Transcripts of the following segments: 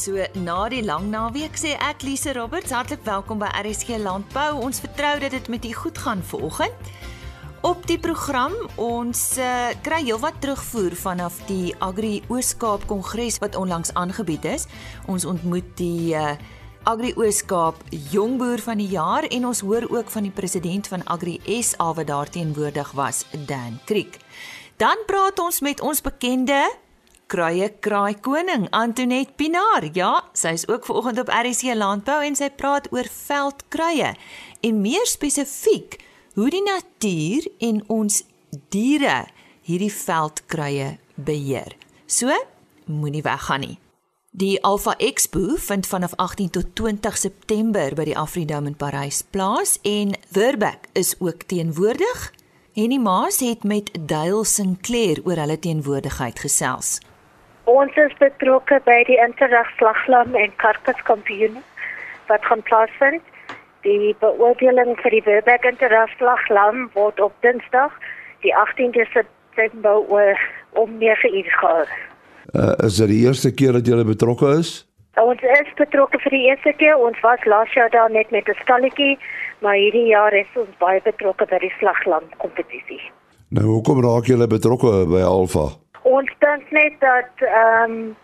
So na die lang naweek sê ek Lise Roberts hartlik welkom by RSG Landbou. Ons vertrou dat dit met u goed gaan vanoggend. Op die program ons uh, kry heelwat terugvoer vanaf die Agri Ooskaap Kongres wat onlangs aangebied is. Ons ontmoet die uh, Agri Ooskaap Jongboer van die jaar en ons hoor ook van die president van Agri SA wat daar teenwoordig was, Dan Kriek. Dan praat ons met ons bekende kruie kraai koning Antoinette Pinaar. Ja, sy is ook vanoggend op RC Landbou en sy praat oor veldkruie en meer spesifiek hoe die natuur en ons diere hierdie veldkruie beheer. So, moenie weggaan nie. Die Alpha Expo vind vanaf 18 tot 20 September by die Afridome in Parys plaas en Verbeck is ook teenwoordig. Henny Maas het met Dale Sinclair oor hulle teenwoordigheid gesels. Ons is betrokke by die Interragslaglam en Karkaskampioen wat gaan plaasvind. Die beoordeling vir die Verbeek Interragslaglam word op Dinsdag, die 18de September om 9 uur gehou. Uh, is dit die eerste keer dat jy betrokke is? Ons is betrokke vir die eerste keer. Ons was laas jaar daar net met 'n stalletjie, maar hierdie jaar is ons baie betrokke by die slaglam kompetisie. Nou, hoekom raak jy betrokke by Alfa? Ons dink net dat ehm um,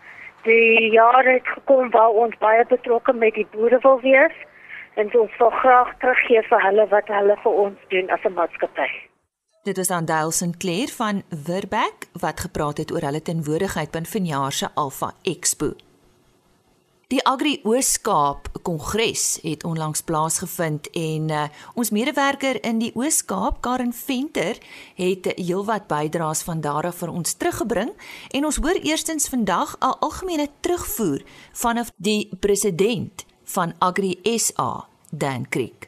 die jare het gekom waar ons baie betrokke met die boere wil wees en ons wil graag teruggee vir hulle wat hulle vir ons doen as 'n maatskappy. Dit was Andale Sinclair van Verbeck wat gepraat het oor hulle tenwoordigheid by vanjaar se Alpha Expo. Die Agri Ooskaap Kongres het onlangs plaasgevind en uh, ons medewerker in die Ooskaap, Karen Venter, het heelwat bydraes van daar af vir ons teruggebring en ons hoor eerstens vandag 'n algemene terugvoer vanaf die president van Agri SA, Dan Creek.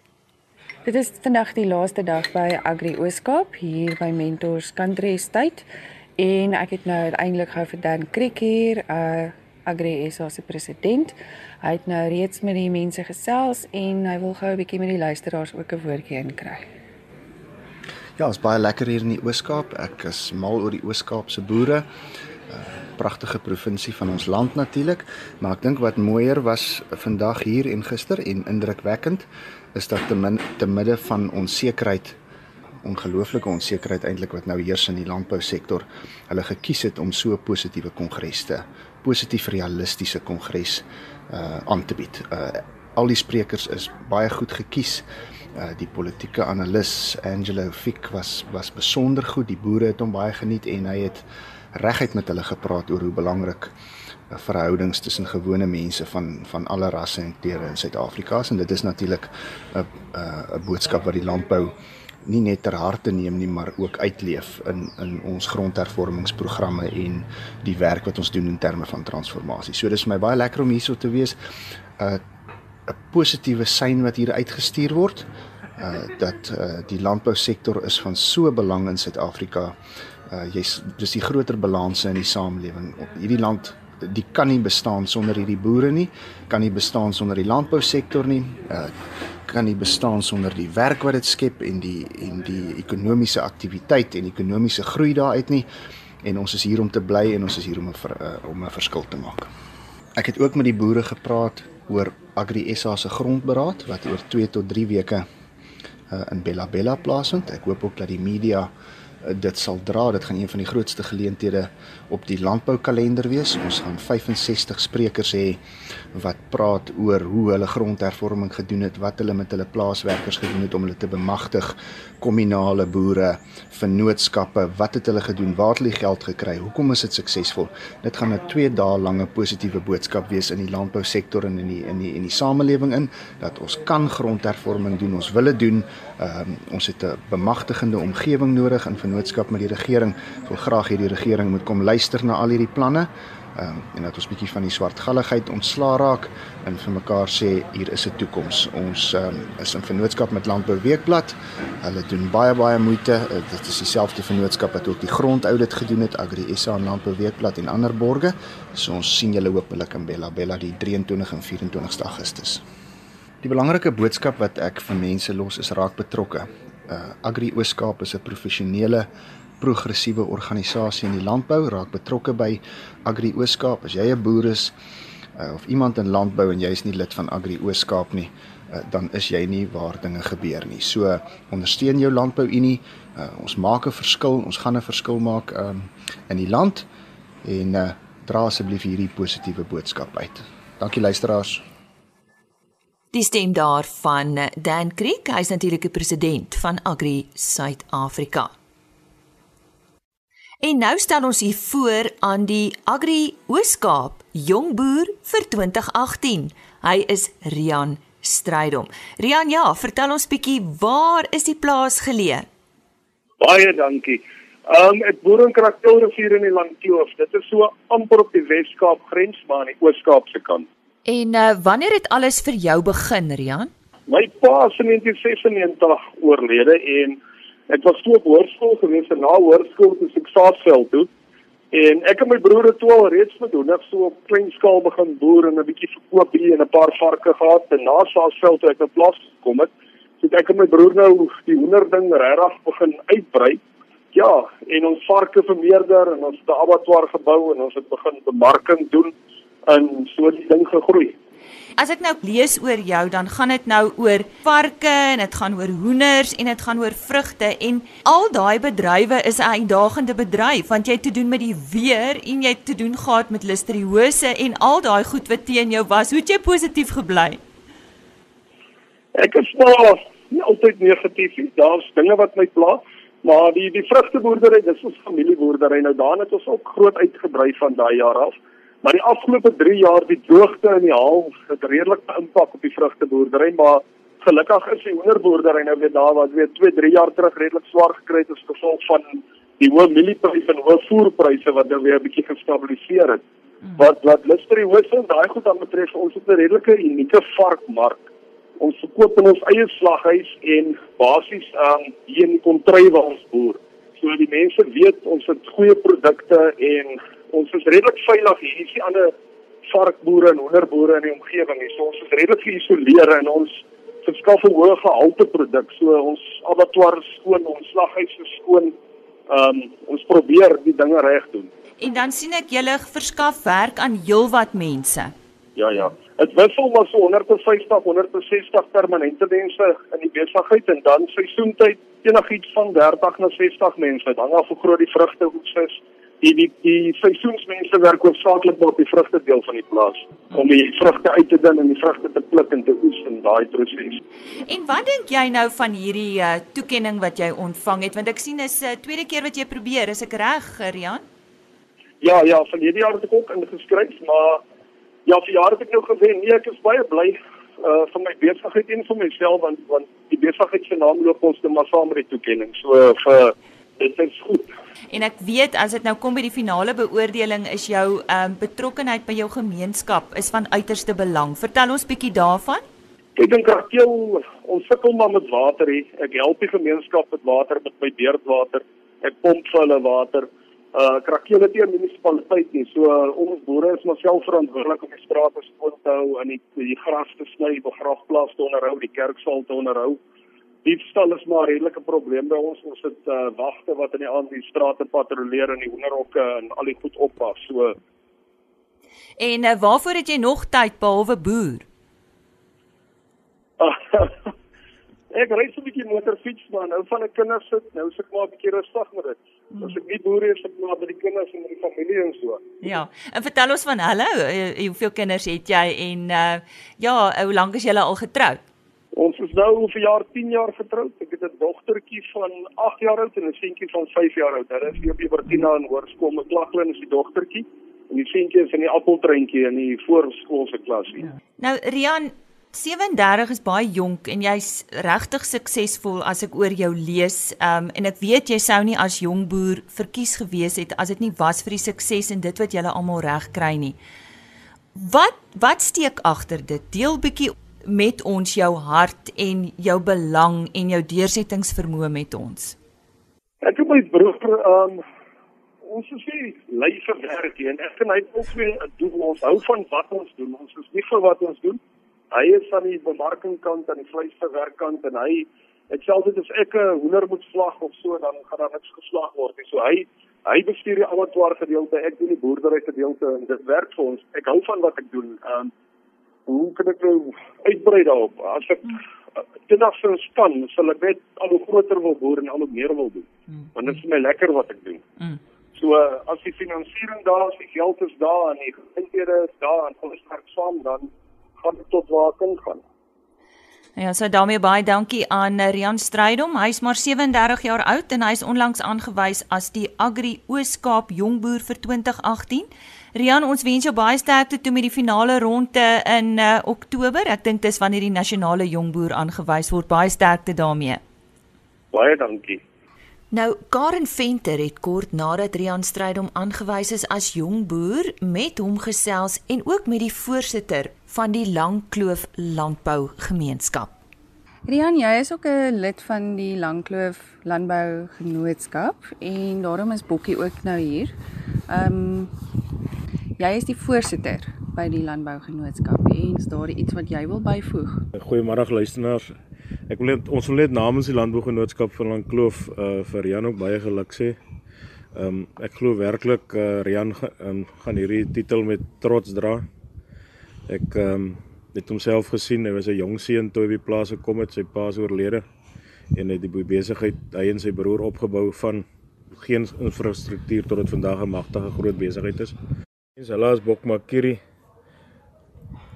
Dit is vandag die laaste dag by Agri Ooskaap hier by Mentors Country Estate en ek het nou uiteindelik gou vir Dan Creek hier uh Agri SA se president. Hy het nou reeds met die mense gesels en hy wil gou 'n bietjie met die luisteraars ook 'n woordjie inkry. Ja, ons baie lekker hier in die Oos-Kaap. Ek is mal oor die Oos-Kaap se boere. uh, Pragtige provinsie van ons land natuurlik, maar ek dink wat mooier was vandag hier en gister en indrukwekkend is dat te, min, te midde van onsekerheid ongelooflike onsekerheid eintlik wat nou heers in die landbousektor, hulle gekies het om so 'n positiewe kongres te positief realistiese kongres uh aan te bied. Uh al die sprekers is baie goed gekies. Uh die politieke analis Angelo Fick was was besonder goed. Die boere het hom baie geniet en hy het reguit met hulle gepraat oor hoe belangrik uh, verhoudings tussen gewone mense van van alle rasse en kleure in Suid-Afrika is en dit is natuurlik 'n 'n boodskap wat die landbou nie net ter harte neem nie maar ook uitleef in in ons grondhervormingsprogramme en die werk wat ons doen in terme van transformasie. So dis vir my baie lekker om hierso te wees. 'n uh, 'n positiewe sein wat hier uitgestuur word uh dat uh die landbousektor is van so belang in Suid-Afrika. Uh jy's dis die groter balanse in die samelewing. Hierdie land die kan nie bestaan sonder hierdie boere nie, kan nie bestaan sonder die landbousektor nie. Uh kan nie bestaan sonder die werk wat dit skep en die en die ekonomiese aktiwiteit en ekonomiese groei daaruit nie. En ons is hier om te bly en ons is hier om 'n uh, om 'n verskil te maak. Ek het ook met die boere gepraat oor Agri SA se grondberaad wat oor 2 tot 3 weke uh, in Bella Bella plaasvind. Ek hoop ook dat die media Eh, dit sal dra. Dit gaan een van die grootste geleenthede op die landboukalender wees. Ons gaan 65 sprekers hê wat praat oor hoe hulle grondhervorming gedoen het, wat hulle met hulle plaaswerkers gedoen het om hulle te bemagtig, kommunale boere, vennootskappe, wat het hulle gedoen, waar het hulle geld gekry, hoekom is dit suksesvol? Dit gaan 'n 2 dae lange positiewe boodskap wees in die landbousektor en in die in die in die samelewing in dat ons kan grondhervorming doen, ons wil dit doen. Ehm um, ons het 'n bemagtigende omgewing nodig in vennootskap met die regering. Ek wil graag hê die regering moet kom luister na al hierdie planne um, en dat ons bietjie van die swartgalligheid ontslaa raak en vir mekaar sê hier is 'n toekoms. Ons um, is in vennootskap met Landbou Weekblad. Hulle doen baie baie moeite. Uh, dit is dieselfde vennootskap wat ook die grondaudit gedoen het, Agri SA en Landbou Weekblad en ander borge. So ons sien julle hopelik in Bella Bella die 23 en 24 Augustus. Die belangrike boodskap wat ek vir mense los is raak betrokke. Uh, Agri Ooskaap is 'n professionele progressiewe organisasie in die landbou raak betrokke by Agri Ooskaap. As jy 'n boer is, uh, of iemand in landbou en jy is nie lid van Agri Ooskaap nie, uh, dan is jy nie waar dinge gebeur nie. So ondersteun jou landbou unie. Uh, ons maak 'n verskil. Ons gaan 'n verskil maak um, in die land en uh, dra asseblief hierdie positiewe boodskap uit. Dankie luisteraars. Die stem daar van Dan Creek, hy is natuurlik die president van Agri Suid-Afrika. En nou stel ons hier voor aan die Agri Ooskaap Jong Boer vir 2018. Hy is Rian Strydom. Rian, ja, vertel ons bietjie waar is die plaas geleë? Baie dankie. Um, ek boer in Krakelrivier in die Langkloof. Dit is so amper op die Weskaap grens maar aan die Ooskaap se kant. En uh, wanneer het alles vir jou begin, Rian? My pa is in 1996 oorlede en Ek was toe op hoërskool gewees en na hoërskool het ek Saasveld toe. En ek en my broer het toe al reeds honderd so op klein skaal begin boer en 'n bietjie verkoop hier en 'n paar varke gehad. En na Saasveld toe ek op plaas gekom het, het ek en my broer nou die honderd ding regtig begin uitbrei. Ja, en ons varke vermeerder en ons het 'n abattoir gebou en ons het begin bemarking doen en so die ding gegroei. As ek nou lees oor jou, dan gaan dit nou oor varke en dit gaan oor hoenders en dit gaan oor vrugte en al daai bedrywe is 'n uitdagende bedryf want jy het te doen met die weer en jy het te doen gehad met listeriose en al daai goed wat teen jou was. Hoe het jy positief gebly? Ek is maar nie altyd negatief nie. Daar's dinge wat my pla, maar die die vrugteboerdery, dis ons familieboerdery. Nou daarin het ons ook groot uitgebrei van daai jaar af. Maar die afgelope 3 jaar die droogte in die haal het redelik 'n impak op die vrugteboerdery, maar gelukkig is die hoenderboerdery nou weer daar wat weer 2, 3 jaar terug redelik swaar gekry het as gevolg van die hoë mieliepryse en hoë voerpryse wat nou weer 'n bietjie gestabiliseer het. Wat wat Listerie Wissel daai goed aan betref, ons het 'n redelike unieke varkmark. Ons verkoop in ons eie slaghuis en basies aan um, hier in die kontry waar ons boer. So die mense weet ons het goeie produkte en ons is redelik veilig hier. Hier is die ander varkboere en hoenderboere in die omgewing. So ons is redelik geïsoleer en ons verskaf 'n hoë gehalte produk. So ons abattoir is skoon, ons slaghuis is skoon. Ehm um, ons probeer die dinge reg doen. En dan sien ek julle verskaf werk aan heelwat mense. Ja ja. Dit wissel maar so 150 160 permanente mense in die besigheid en dan seisoentyd enigiets van 30 na 60 mense. Dit hang af hoe groot die vrugte hoeks is die die die seisoensmense werk hoofsaaklik op die vrugte deel van die plaas om die vrugte uit te dun en die vrugte te pluk en te oes in daai proses. En wat dink jy nou van hierdie uh, toekenning wat jy ontvang het want ek sien is 'n uh, tweede keer wat jy probeer, is ek reg, Rian? Ja, ja, van hierdie jaar het ek ook ingeskryf, maar ja, vir jare het ek nou gewen. Nee, ek is baie bly uh van my besigheid en vir myself want want die besigheid se naam loop ons net maar saam met die toekenning. So uh, vir dit is goed. En ek weet as dit nou kom by die finale beoordeling is jou ehm um, betrokkeheid by jou gemeenskap is van uiterste belang. Vertel ons bietjie daarvan. Ek dink Rakel, ons sukkel maar met water hier. Ek help die gemeenskap met water met my beerdwater. Ek pomp vir hulle water. Uh Krakel het nie 'n munisipaliteit nie. So uh, ons boere is maar self verantwoordelik om die strate skoon te hou en die, die gras te sny, die begrafplaas te onderhou, die kerksaal te onderhou diefstal is maar 'n redelike probleem by ons. Ons het uh, wagte wat in die aand die strate patrolleer en die hoenderhokke en al die goed oppas. So En uh, waarvoor het jy nog tyd behalwe boer? ek ry so 'n bietjie motorfiets maar nou van 'n kinders sit, nou sit ek maar 'n bietjie rustig met dit. Hmm. As ek nie boer is, ek maar by die kinders en die familie en so. Ja. En vertel ons van hulle, uh, hoeveel kinders het jy en uh, ja, hoe lank is julle al getroud? Nou vir jaar 10 jaar getroud. Ek het 'n dogtertjie van 8 jaar oud en 'n seentjie van 5 jaar oud. Hulle is hier op Ebertina in Hoërskool Meklaglin is die dogtertjie en die seentjie is in die appeltreintjie in die voorskoolse klasie. Ja. Nou Rian 37 is baie jonk en jy's regtig suksesvol as ek oor jou lees. Um en ek weet jy sou nie as jong boer verkies gewees het as dit nie was vir die sukses en dit wat jy almal reg kry nie. Wat wat steek agter dit? Deel bietjie met ons jou hart en jou belang en jou deursettingsvermoë met ons. Ek het my broer um ons sê lei vir werk hier en ek en hy ook weer 'n doel ons hou van wat ons doen. Ons is nie vir wat ons doen. Hy is aan die bemarkingkant en die vleisverwerkkant en hy het selfs dit as ek 'n hoender moet slag of so dan gaan daar niks geslag word nie. So hy Hy bestuur die abattoir gedeelte, ek doen die boerdery gedeelte en dit werk vir ons. Ek hou van wat ek doen. Ehm um, hoe kan ek nou uitbrei daarop? As ek te dag sou span, sal ek net al hoe groter wil boer en al hoe meer wil doen. Want dit is vir my lekker wat ek doen. Mm. So uh, as die finansiering daar is, die geld is daar en die geleenthede is daar en ons werk saam dan gaan dit tot waar kan gaan. Ja, so daarmee baie dankie aan eh, Rian Strydom. Hy's maar 37 jaar oud en hy's onlangs aangewys as die Agri Ooskaap Jongboer vir 2018. Rian, ons wens jou baie sterkte toe met die finale ronde in uh, Oktober. Ek dink dis wanneer die nasionale jongboer aangewys word. Baie sterkte daarmee. Baie dankie. Nou Karen Venter het kort nadat Rian Strydom aangewys is as jong boer met hom gesels en ook met die voorsitter van die Langkloof Landbou Gemeenskap. Rian, jy is ook 'n lid van die Langkloof Landbou Genootskap en daarom is Bokkie ook nou hier. Ehm um, jy is die voorsitter by die Landbou Genootskap en is daar iets wat jy wil byvoeg? Goeiemôre luisteraars. Ek wil net ons wil net namens die Landbougenootskap van Langkloof uh vir Rian ook baie geluk sê. Ehm um, ek glo werklik uh Rian um, gaan hierdie titel met trots dra. Ek ehm um, het homself gesien, hy was 'n jong seun toe hy by plaas gekom het, sy pa is oorlede en hy het die besigheid hy en sy broer opgebou van geen infrastruktuur tot dit vandag 'n magtige groot besigheid is. En sy laas Bokmakiri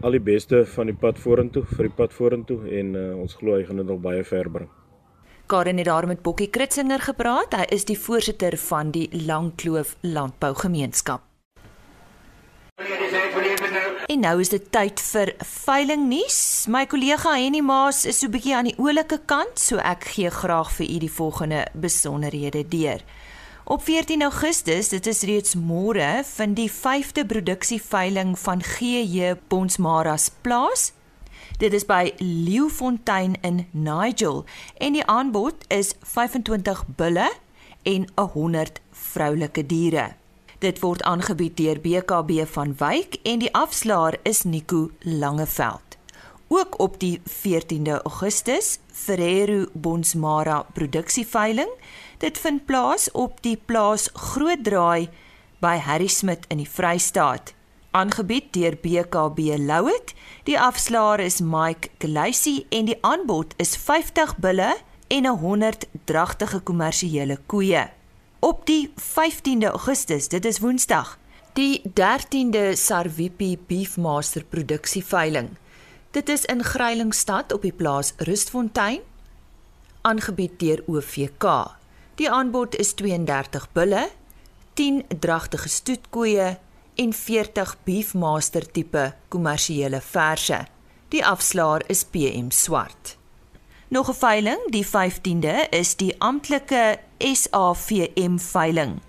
al die beste van die pad vorentoe vir die pad vorentoe en uh, ons glo hy gaan dit nog baie ver bring. Karen het daar met Bokkie Kritzinger gepraat. Hy is die voorsitter van die Langkloof Landbou Gemeenskap. En nou is dit tyd vir veiling nuus. My kollega Henny Maas is so bietjie aan die oulike kant, so ek gee graag vir u die volgende besonderhede deur. Op 14 Augustus, dit is reeds môre, vind die 5de produksieveiling van GJ Bonsmaras plaas. Dit is by Leeufontein in Nigel en die aanbod is 25 bulle en 100 vroulike diere. Dit word aangebied deur BKB van Wyk en die afslaer is Nico Langeveld. Ook op die 14de Augustus, Ferrero Bonsmara produksieveiling Dit vind plaas op die plaas Grootdraai by Harry Smit in die Vrystaat. Aangebied deur BKB Louet. Die afslaer is Mike Gleisi en die aanbod is 50 bulle en 100 dragtige kommersiële koeie. Op die 15de Augustus, dit is Woensdag, die 13de Sarwipi Beefmaster produksieveiling. Dit is in Grylingstad op die plaas Rustfontein aangebied deur OVK. Die aanbod is 32 bulle, 10 dragtige stoetkoeie en 40 beefmaster tipe kommersiële verse. Die afslaer is PM swart. Nog 'n veiling, die 15de is die amptelike SAVM veiling.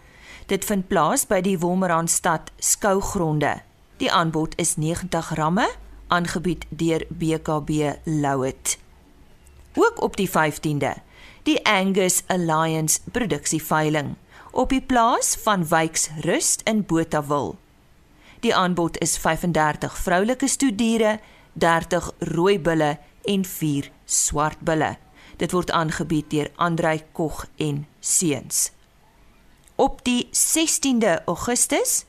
Dit vind plaas by die Wolmerandstad skougronde. Die aanbod is 90 ramme, aangebied deur BKB Louet. Ook op die 15de die Angus Alliance produksieveiling op die plaas van Wyks Rust in Botawil. Die aanbod is 35 vroulike stoediere, 30 rooi bulle en 4 swart bulle. Dit word aangebied deur Andrei Kog en Seuns. Op die 16de Augustus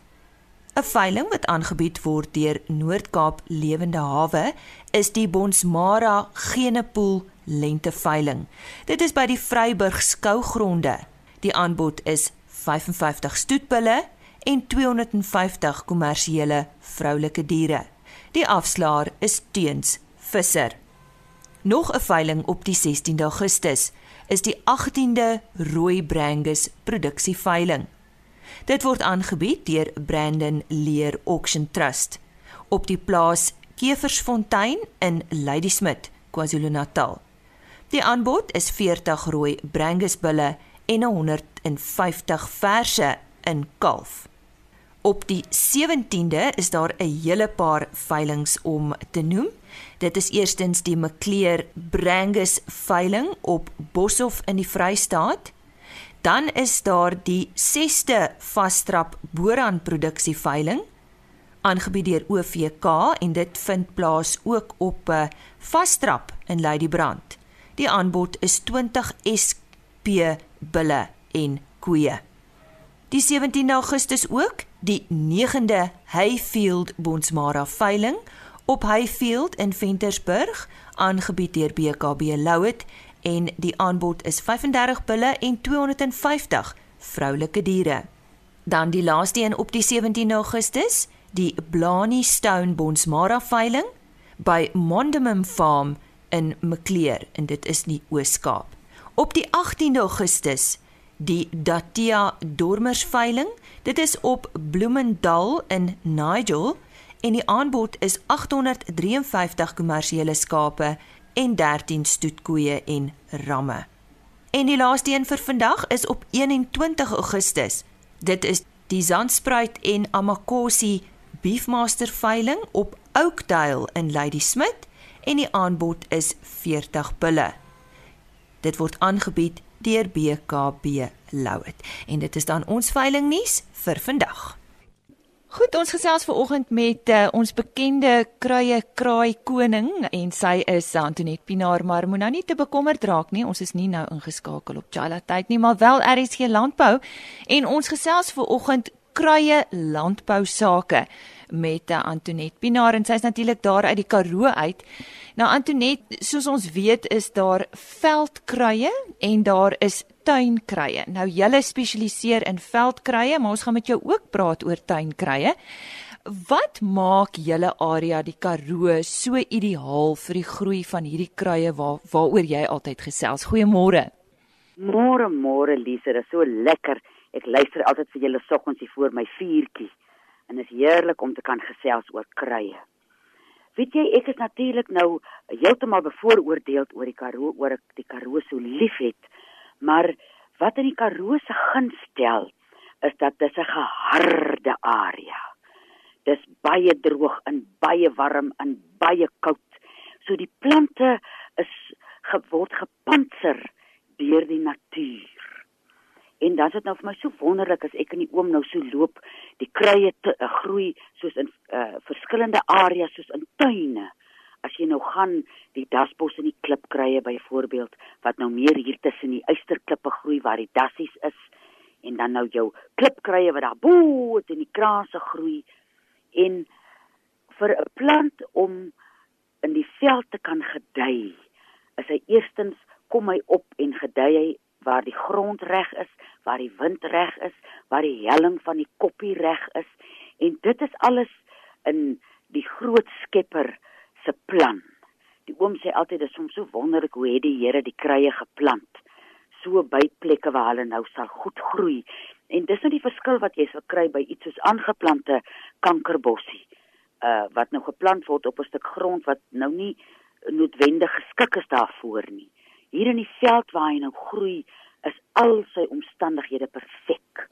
'n veiling wat aangebied word deur Noord-Kaap Lewende Hawe is die Bonsmara Genepool lenteveiling. Dit is by die Vryburg skougronde. Die aanbod is 55 stoetbulle en 250 kommersiële vroulike diere. Die afslaer is teens visser. Nog 'n veiling op die 16de Augustus is die 18de Rooi Brangus produksieveiling. Dit word aangebied deur Brandon Leer Auction Trust op die plaas Keversfontein in Ladysmith, KwaZulu-Natal. Die aanbod is 40 rooi brangusbulle en 150 verse in kalf. Op die 17de is daar 'n hele paar veilinge om te noem. Dit is eerstens die Mcleer Brangus veiling op Boshoff in die Vrystaat. Dan is daar die 6ste Vastrap Boran produksie veiling aangebied deur OVK en dit vind plaas ook op 'n uh, Vastrap in Ladybrand. Die aanbod is 20 SP bulle en koeie. Die 17 Augustus ook die 9de Hayfield Bonsmara veiling op Hayfield in Ventersburg aangebied deur BKB Louet en die aanbod is 35 bulle en 250 vroulike diere. Dan die laaste een op die 17 Augustus, die Blanie Stone Bonsmara veiling by Mondemum Farm in Maclear en dit is nie Oos-Kaap. Op die 18de Augustus die Datia Dormers veiling. Dit is op Bloemendal in Nigel en die aanbod is 853 kommersiële skape en 13 stoetkoeie en ramme. En die laaste een vir vandag is op 21 Augustus. Dit is die Zandspruit en Amakosi Beefmaster veiling op Oakdale in Ladysmith en die aanbod is 40 bulle. Dit word aangebied deur BKB Louet en dit is dan ons veiling nuus vir vandag. Goed, ons gesels ver oggend met uh, ons bekende kruie kraai koning en sy is Antoinette Pinaar, maar moenie nou te bekommerd raak nie. Ons is nie nou ingeskakel op Chala tyd nie, maar wel RSG landbou en ons gesels ver oggend kruie landbou sake met Antoinette Pinaar en sy's natuurlik daar uit die Karoo uit. Nou Antoinette, soos ons weet, is daar veldkruie en daar is tuinkruie. Nou julle spesialiseer in veldkruie, maar ons gaan met jou ook praat oor tuinkruie. Wat maak julle area die Karoo so ideaal vir die groei van hierdie kruie waar waaroor jy altyd gesels? Goeiemôre. Môre môre Lise, dit is so lekker. Ek luister altyd vir julle soggens hier voor my vuurtjie en is heerlik om te kan gesels oor kruie. Weet jy, ek is natuurlik nou heeltemal bevooroordeel oor die Karoo, oor ek die Karoo so liefhet. Maar wat in die Karoo se guns stel, is dat dit 'n geharde area. Dis baie droog en baie warm en baie koud. So die plante is geword gepantser deur die natuur. En dan is dit nou vir my so wonderlik as ek in die oom nou so loop, die kruie te, uh, groei soos in uh, verskillende areas soos in tuine. As jy nou gaan die dasbos en die klipkruie byvoorbeeld wat nou meer hier tussen die uisterklippe groei waar die dassies is en dan nou jou klipkruie wat daar bo in die kraanse groei. En vir 'n plant om in die veld te kan gedei is hy eerstens kom hy op en gedei hy waar die grond reg is, waar die wind reg is, waar die helling van die koppie reg is en dit is alles in die groot skepper se plan. Die oom sê altyd dit is soms so wonderlik hoe het die Here die kruie geplant so by plekke waar hulle nou sal goed groei. En dis nou die verskil wat jy sal kry by iets soos aangeplante kankerbossie. Uh wat nou geplant word op 'n stuk grond wat nou nie noodwendig geskik is daarvoor nie. Hier in die veld waar hy nou groei, is al sy omstandighede perfek.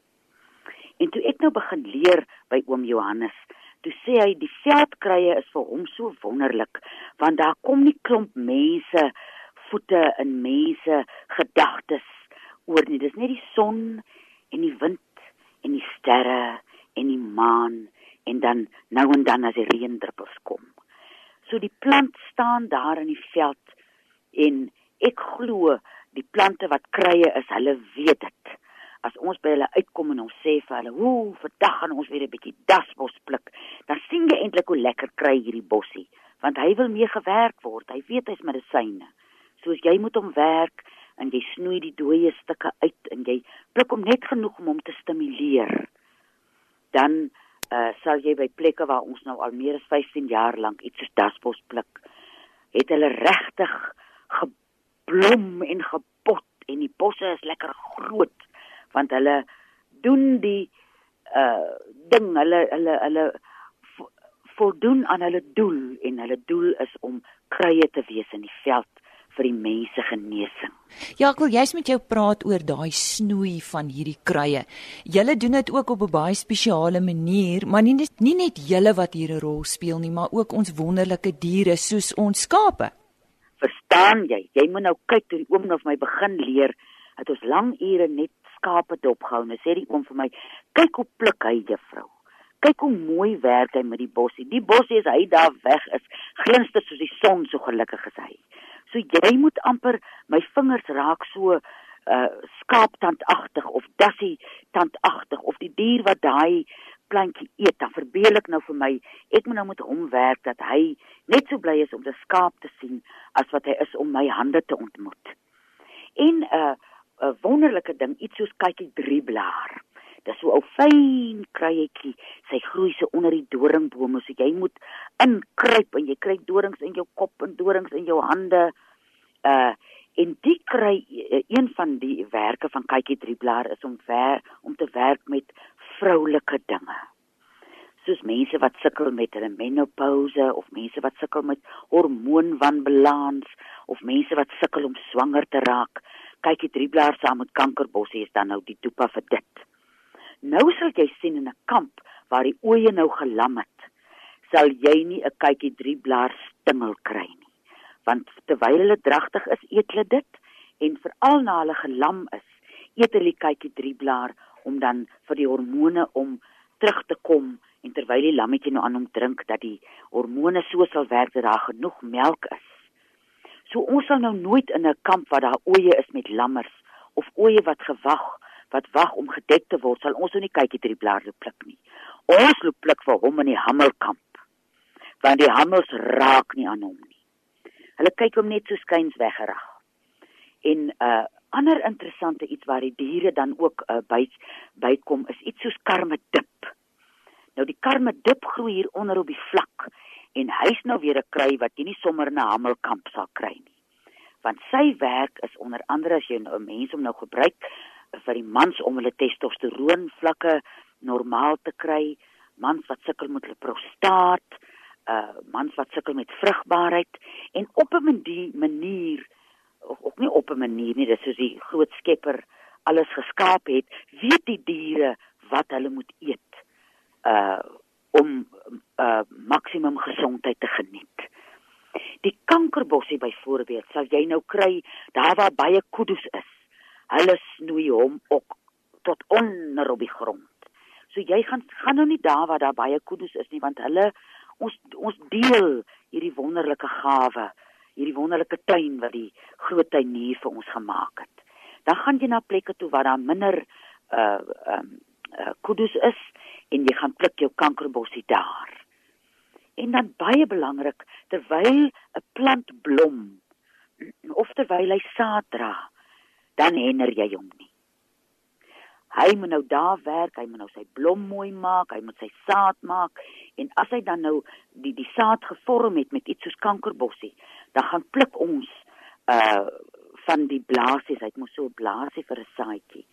En toe ek nou begin leer by oom Johannes, toe sê hy die veldkrye is vir hom so wonderlik want daar kom nie klomp mense voete in mense gedagtes oor nie dis net die son en die wind en die sterre en die maan en dan nou en dan as die reendruppels kom so die plant staan daar in die veld en ek glo die plante wat krye is hulle weet dit as ons by hulle uitkom en ons sê vir hulle, "Ooh, vandag gaan ons weer 'n bietjie dasbos pluk." Dan sien jy eintlik hoe lekker kry hierdie bossie, want hy wil mee gewerk word. Hy weet hy's medisyne. Soos jy moet hom werk en jy snoei die dooie stukke uit en jy pluk hom net genoeg om hom te stimuleer. Dan uh sal jy by plekke waar ons nou al meer as 15 jaar lank iets soos dasbos pluk, het hulle regtig geblom en gepot en die bosse is lekker groot want hulle doen die uh ding hulle hulle hulle voldoen aan hulle doel en hulle doel is om kruie te wees in die veld vir die mense genesing. Ja, ek wil juist met jou praat oor daai snoei van hierdie kruie. Julle doen dit ook op 'n baie spesiale manier, maar nie nie net julle wat hier 'n rol speel nie, maar ook ons wonderlike diere soos ons skape. Verstaan jy? Jy moet nou kyk toe die oom nou vir my begin leer dat ons lang ure net skape dopgehou. Nou sê die oom vir my, "Kyk hoe pluk hy juffrou. Kyk hoe mooi werk hy met die bossie. Die bossie is hy daar weg is, glinster soos die son, so gelukkig is hy." So jy moet amper my vingers raak so uh skaaptandagtig of dassie tandagtig of die dier wat daai plantjie eet, dan verbeel ek nou vir my, ek moet nou met hom werk dat hy net so bly is om 'n skaap te sien as wat hy is om my hande te ontmoet. En 'n uh, 'n wonderlike ding, iets soos kykie drieblaar. Dis so 'n fyn kruietjie. Sy groei so onder die doringbome, so jy moet inkruip en jy kry dorings in jou kop en dorings in jou hande. Uh en die kry uh, een van die werke van kykie drieblaar is om ver om te werk met vroulike dinge. Soos mense wat sukkel met hulle menopouse of mense wat sukkel met hormoonwanbalans of mense wat sukkel om swanger te raak. Kyk, die drie blaar saam met kankerbossie is dan nou die toepa vir dit. Nou sal jy sien in 'n kamp waar die oeye nou gelam het, sal jy nie 'n kykie drie blaar stingel kry nie. Want terwyl hulle dragtig is, eet hulle dit en veral na hulle gelam is, eet hulle kykie drie blaar om dan vir die hormone om terug te kom en terwyl die lammetjie nou aan hom drink dat die hormone so sal werk dat daar genoeg melk is. So ons sal nou nooit in 'n kamp waar daar oeye is met lammers of oeye wat gewag wat wag om gedek te word, sal ons nou nie kykie drie blaar loop pluk nie. Ons loop pluk vir hom in die hammelkamp. Want die hammels raak nie aan hom nie. Hulle kyk hom net so skuins weggerag. En uh ander interessante iets waar die diere dan ook uh, by bykom is iets soos karmedip. Nou die karmedip groei hier onder op die vlak en hy's nou weer 'n kry wat jy nie sommer in 'n hamelkamp sal kry nie. Want sy werk is onder andere as jy nou 'n mens om nou gebruik vir die mans om hulle testosteroon vlakke normaal te kry, mans wat sukkel met hulle prostaat, uh mans wat sukkel met vrugbaarheid en op 'n manier ook nie op 'n manier nie, dis soos die groot Skepper alles geskaap het, weet die diere wat hulle moet eet uh om uh maksimum gesondheid te geniet. Die kankerbossie byvoorbeeld, sal jy nou kry daar waar baie kuddes is. Hulle snoei hom ook tot onder op die grond. So jy gaan gaan nou nie daar waar daar baie kuddes is nie want hulle ons ons deel hierdie wonderlike gawe hierdie wonderlike tuin wat die groot tuinier vir ons gemaak het. Dan gaan jy na plekke toe waar daar minder uh um uh, kudus is en jy gaan pluk jou kankerbossie daar. En dan baie belangrik terwyl 'n plant blom of terwyl hy saad dra, dan hinder jy hom nie. Hy moet nou daar werk, hy moet nou sy blom mooi maak, hy moet sy saad maak en as hy dan nou die die saad gevorm het met iets soos kankerbossie, dan gaan pluk ons uh van die blaasies, hy het mos so 'n blaasie vir 'n saadjie.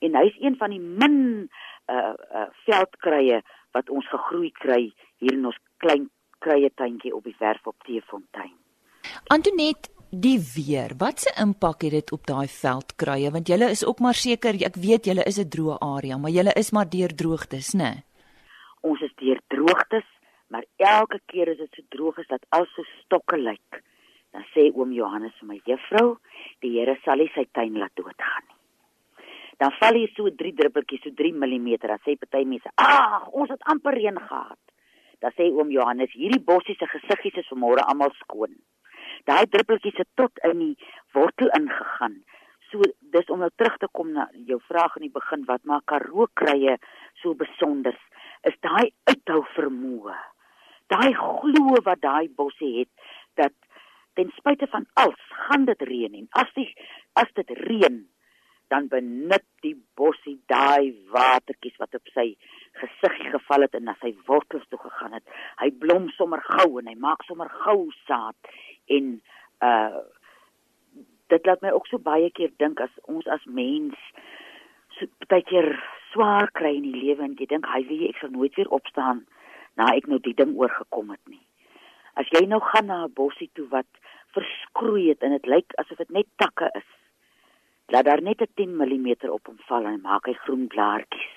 En hy's een van die min uh uh veldkrye wat ons gegroei kry hier in ons klein krye tuintjie op die werf op Teefontein. Antonet die weer. Wat se impak het dit op daai veldkrye want julle is ook maar seker ek weet julle is 'n droë area, maar julle is maar deur droogtes, né? Nee? Ons is deur droogtes, maar elke keer as dit so droog is dat al so stokke lyk, dan sê oom Johannes vir my juffrou, die Here sal nie sy tuin laat doodgaan nie. Dan val hier so 3 druppeltjies, so 3 mm, dan sê party mense, "Ag, ons het amper reën gehad." Dan sê oom Johannes, "Hierdie bossie se gesiggies is vanmôre almal skoon." daai druppeltjies het tot in die wortel ingegaan. So dis om nou terug te kom na jou vraag in die begin wat maak Karoo krye so besonder is daai uithou vermoë. Daai glo wat daai bossie het dat ten spyte van alles gaan dit reën en as die as dit reën dan benut die bossie daai watertjies wat op sy gesig geval het en na sy wortels toe gegaan het. Hy blom sommer gou en hy maak sommer gou saad en uh dit laat my ook so baie keer dink as ons as mens so baie keer swaar kry in die lewe en jy dink hy wie ek sal nooit weer opstaan na ek nou die ding oorgekom het nie. As jy nou gaan na 'n bossie toe wat verskroei het en dit lyk asof dit net takke is. Laat daar net 'n 10 mm op hom val en maak hy groen blaartjies.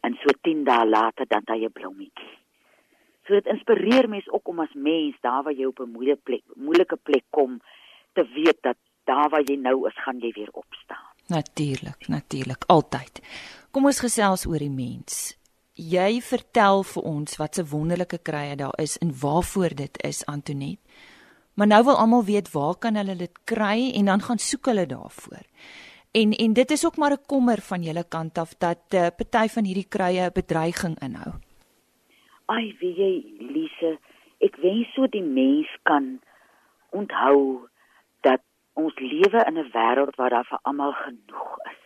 En so 10 dae later dan daai blommetjie. So dit inspireer mense ook om as mens daar waar jy op 'n moeilike plek, moeilike plek kom te weet dat daar waar jy nou is, gaan jy weer opstaan. Natuurlik, natuurlik, altyd. Kom ons gesels oor die mens. Jy vertel vir ons wat se wonderlike krye daar is en waarvoor dit is Antonet. Maar nou wil almal weet waar kan hulle dit kry en dan gaan soek hulle daarvoor. En en dit is ook maar 'n kommer van julle kant af dat 'n uh, party van hierdie kruie 'n bedreiging inhou. Ai, wie jy Lise, ek wens so die mens kan onthou dat ons lewe in 'n wêreld waar daar vir almal genoeg is.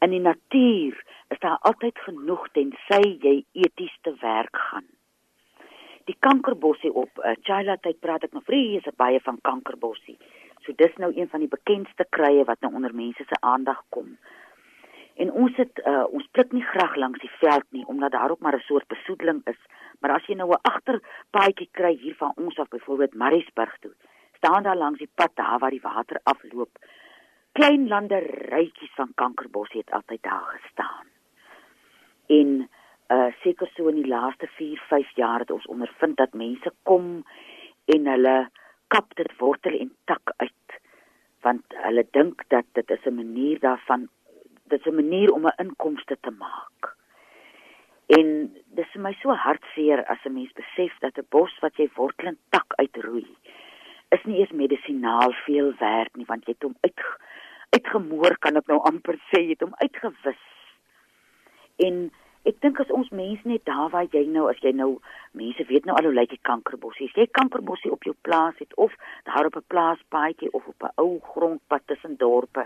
In die natuur is daar altyd genoeg tensy jy eties te werk gaan. Die kankerbossie op uh, Chila tyd praat ek nog vreeslik baie van kankerbossie. So dis nou een van die bekendste kruie wat nou onder mense se aandag kom. En ons het uh, ons pluk nie graag langs die veld nie omdat daar ook maar 'n soort besoedeling is. Maar as jy nou 'n agterpaadjie kry hier van ons af byvoorbeeld Mariesburg toe, staan daar langs die pad daar waar die water afloop, klein landerytjies van kankerbos het altyd daar gestaan. En uh seker so in die laaste 4, 5 jaar het ons ondervind dat mense kom en hulle kap dit wortel en tak uit want hulle dink dat dit is 'n manier daarvan dit is 'n manier om 'n inkomste te maak. En dis vir my so hartseer as 'n mens besef dat 'n bos wat jy wortel en tak uitroei is nie eers medisinaal veel werd nie want jy het hom uit uitgemoor kan ek nou amper sê jy het hom uitgewis. En Ek dink as ons mense net daar waar jy nou as jy nou mense weet nou al hoe lyk die kankerbossie. As jy kankerbossie op jou plaas het of daar op 'n plaaspaadjie of op 'n ou grondpad tussen dorpe.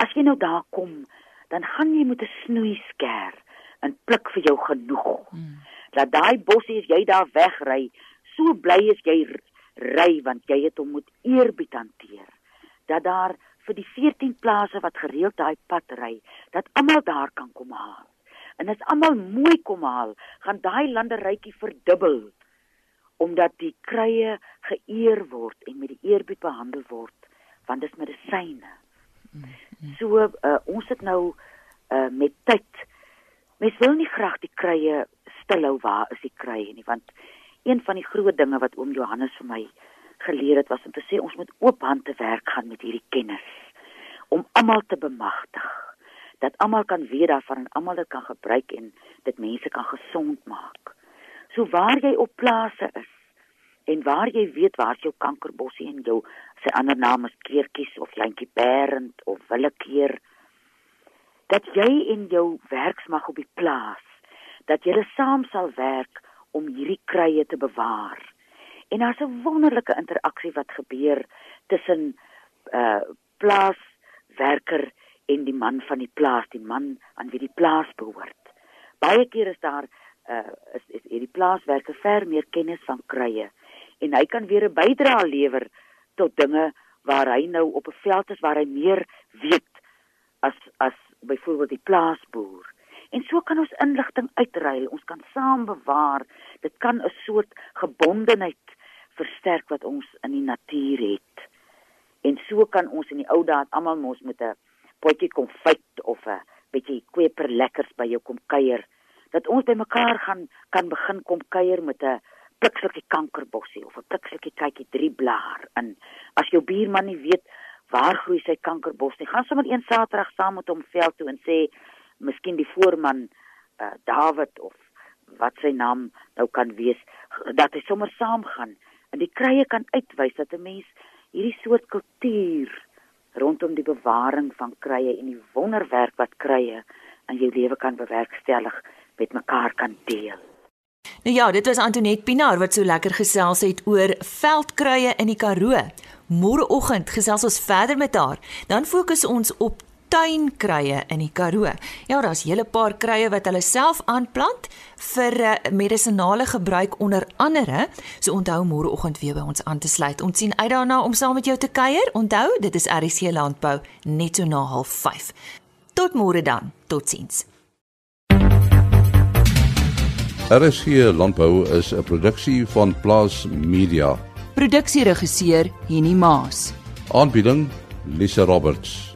As jy nou daar kom, dan gaan jy met 'n snoei skêr en pluk vir jou genoeg. Hmm. Dat daai bossie as jy daar wegry, so bly as jy ry want jy het hom met eerbied hanteer. Dat daar vir die 14 plase wat gereeld daai pad ry, dat almal daar kan kom haal en as almal mooi kom haal, gaan daai landerytjie verdubbel omdat die krye geëer word en met die eerbied behandel word want dit is medisyne. So uh, ons het nou uh, met tyd mens wil nie graag die krye stilhou waar is die krye nie want een van die groot dinge wat oom Johannes vir my geleer het was om te sê ons moet oop hand te werk gaan met hierdie kennis om almal te bemagtig dat almal kan weet daarvan en almal dit kan gebruik en dit mense kan gesond maak. So waar jy op plase is en waar jy weet waar jou kankerbossie en jou sy ander naam is keertjies of jantjie berend of willekeer dat jy in jou werksmag op die plaas dat julle saam sal werk om hierdie krye te bewaar. En daar's 'n wonderlike interaksie wat gebeur tussen uh plaaswerker en die man van die plaas, die man aan wie die plaas behoort. Baie keer is daar uh is is hierdie plaaswerker ver meer kennis van krye en hy kan weer 'n bydrae lewer tot dinge waar hy nou op 'n veld is waar hy meer weet as as byvoorbeeld die plaasboer. En so kan ons inligting uitruil, ons kan saam bewaar. Dit kan 'n soort gebondenheid versterk wat ons in die natuur het. En so kan ons in die ou dae almal mos met 'n potjie konfyt of 'n bietjie kweper lekkers by jou kom kuier dat ons by mekaar gaan kan begin kom kuier met 'n pikseltjie kankerbossie of 'n pikseltjie kykie drie blaar in. As jou buurman nie weet waar groei sy kankerbos nie gaan sommer een saterdag saam met hom veld toe en sê miskien die voorman uh, David of wat sy naam nou kan wees dat hy sommer saam gaan en die krye kan uitwys dat 'n mens hierdie soort kultuur rondom die bewaring van krye en die wonderwerk wat krye in jou lewe kan bewerkstellig met mekaar kan deel. Nou ja, dit was Antoinette Pinaar wat so lekker gesels het oor veldkruie in die Karoo. Môreoggend gesels ons verder met haar. Dan fokus ons op tuinkrye in die Karoo. Ja, daar's 'n hele paar krye wat hulle self aanplant vir uh, medisinale gebruik onder andere. So onthou môreoggend weer by ons aan te sluit. Ons sien uit daarna om saam met jou te kuier. Onthou, dit is RC Landbou net so na 05:30. Tot môre dan. Totsiens. RC Landbou is 'n produksie van Plaas Media. Produksieregisseur Henny Maas. Aanbieding Lisa Roberts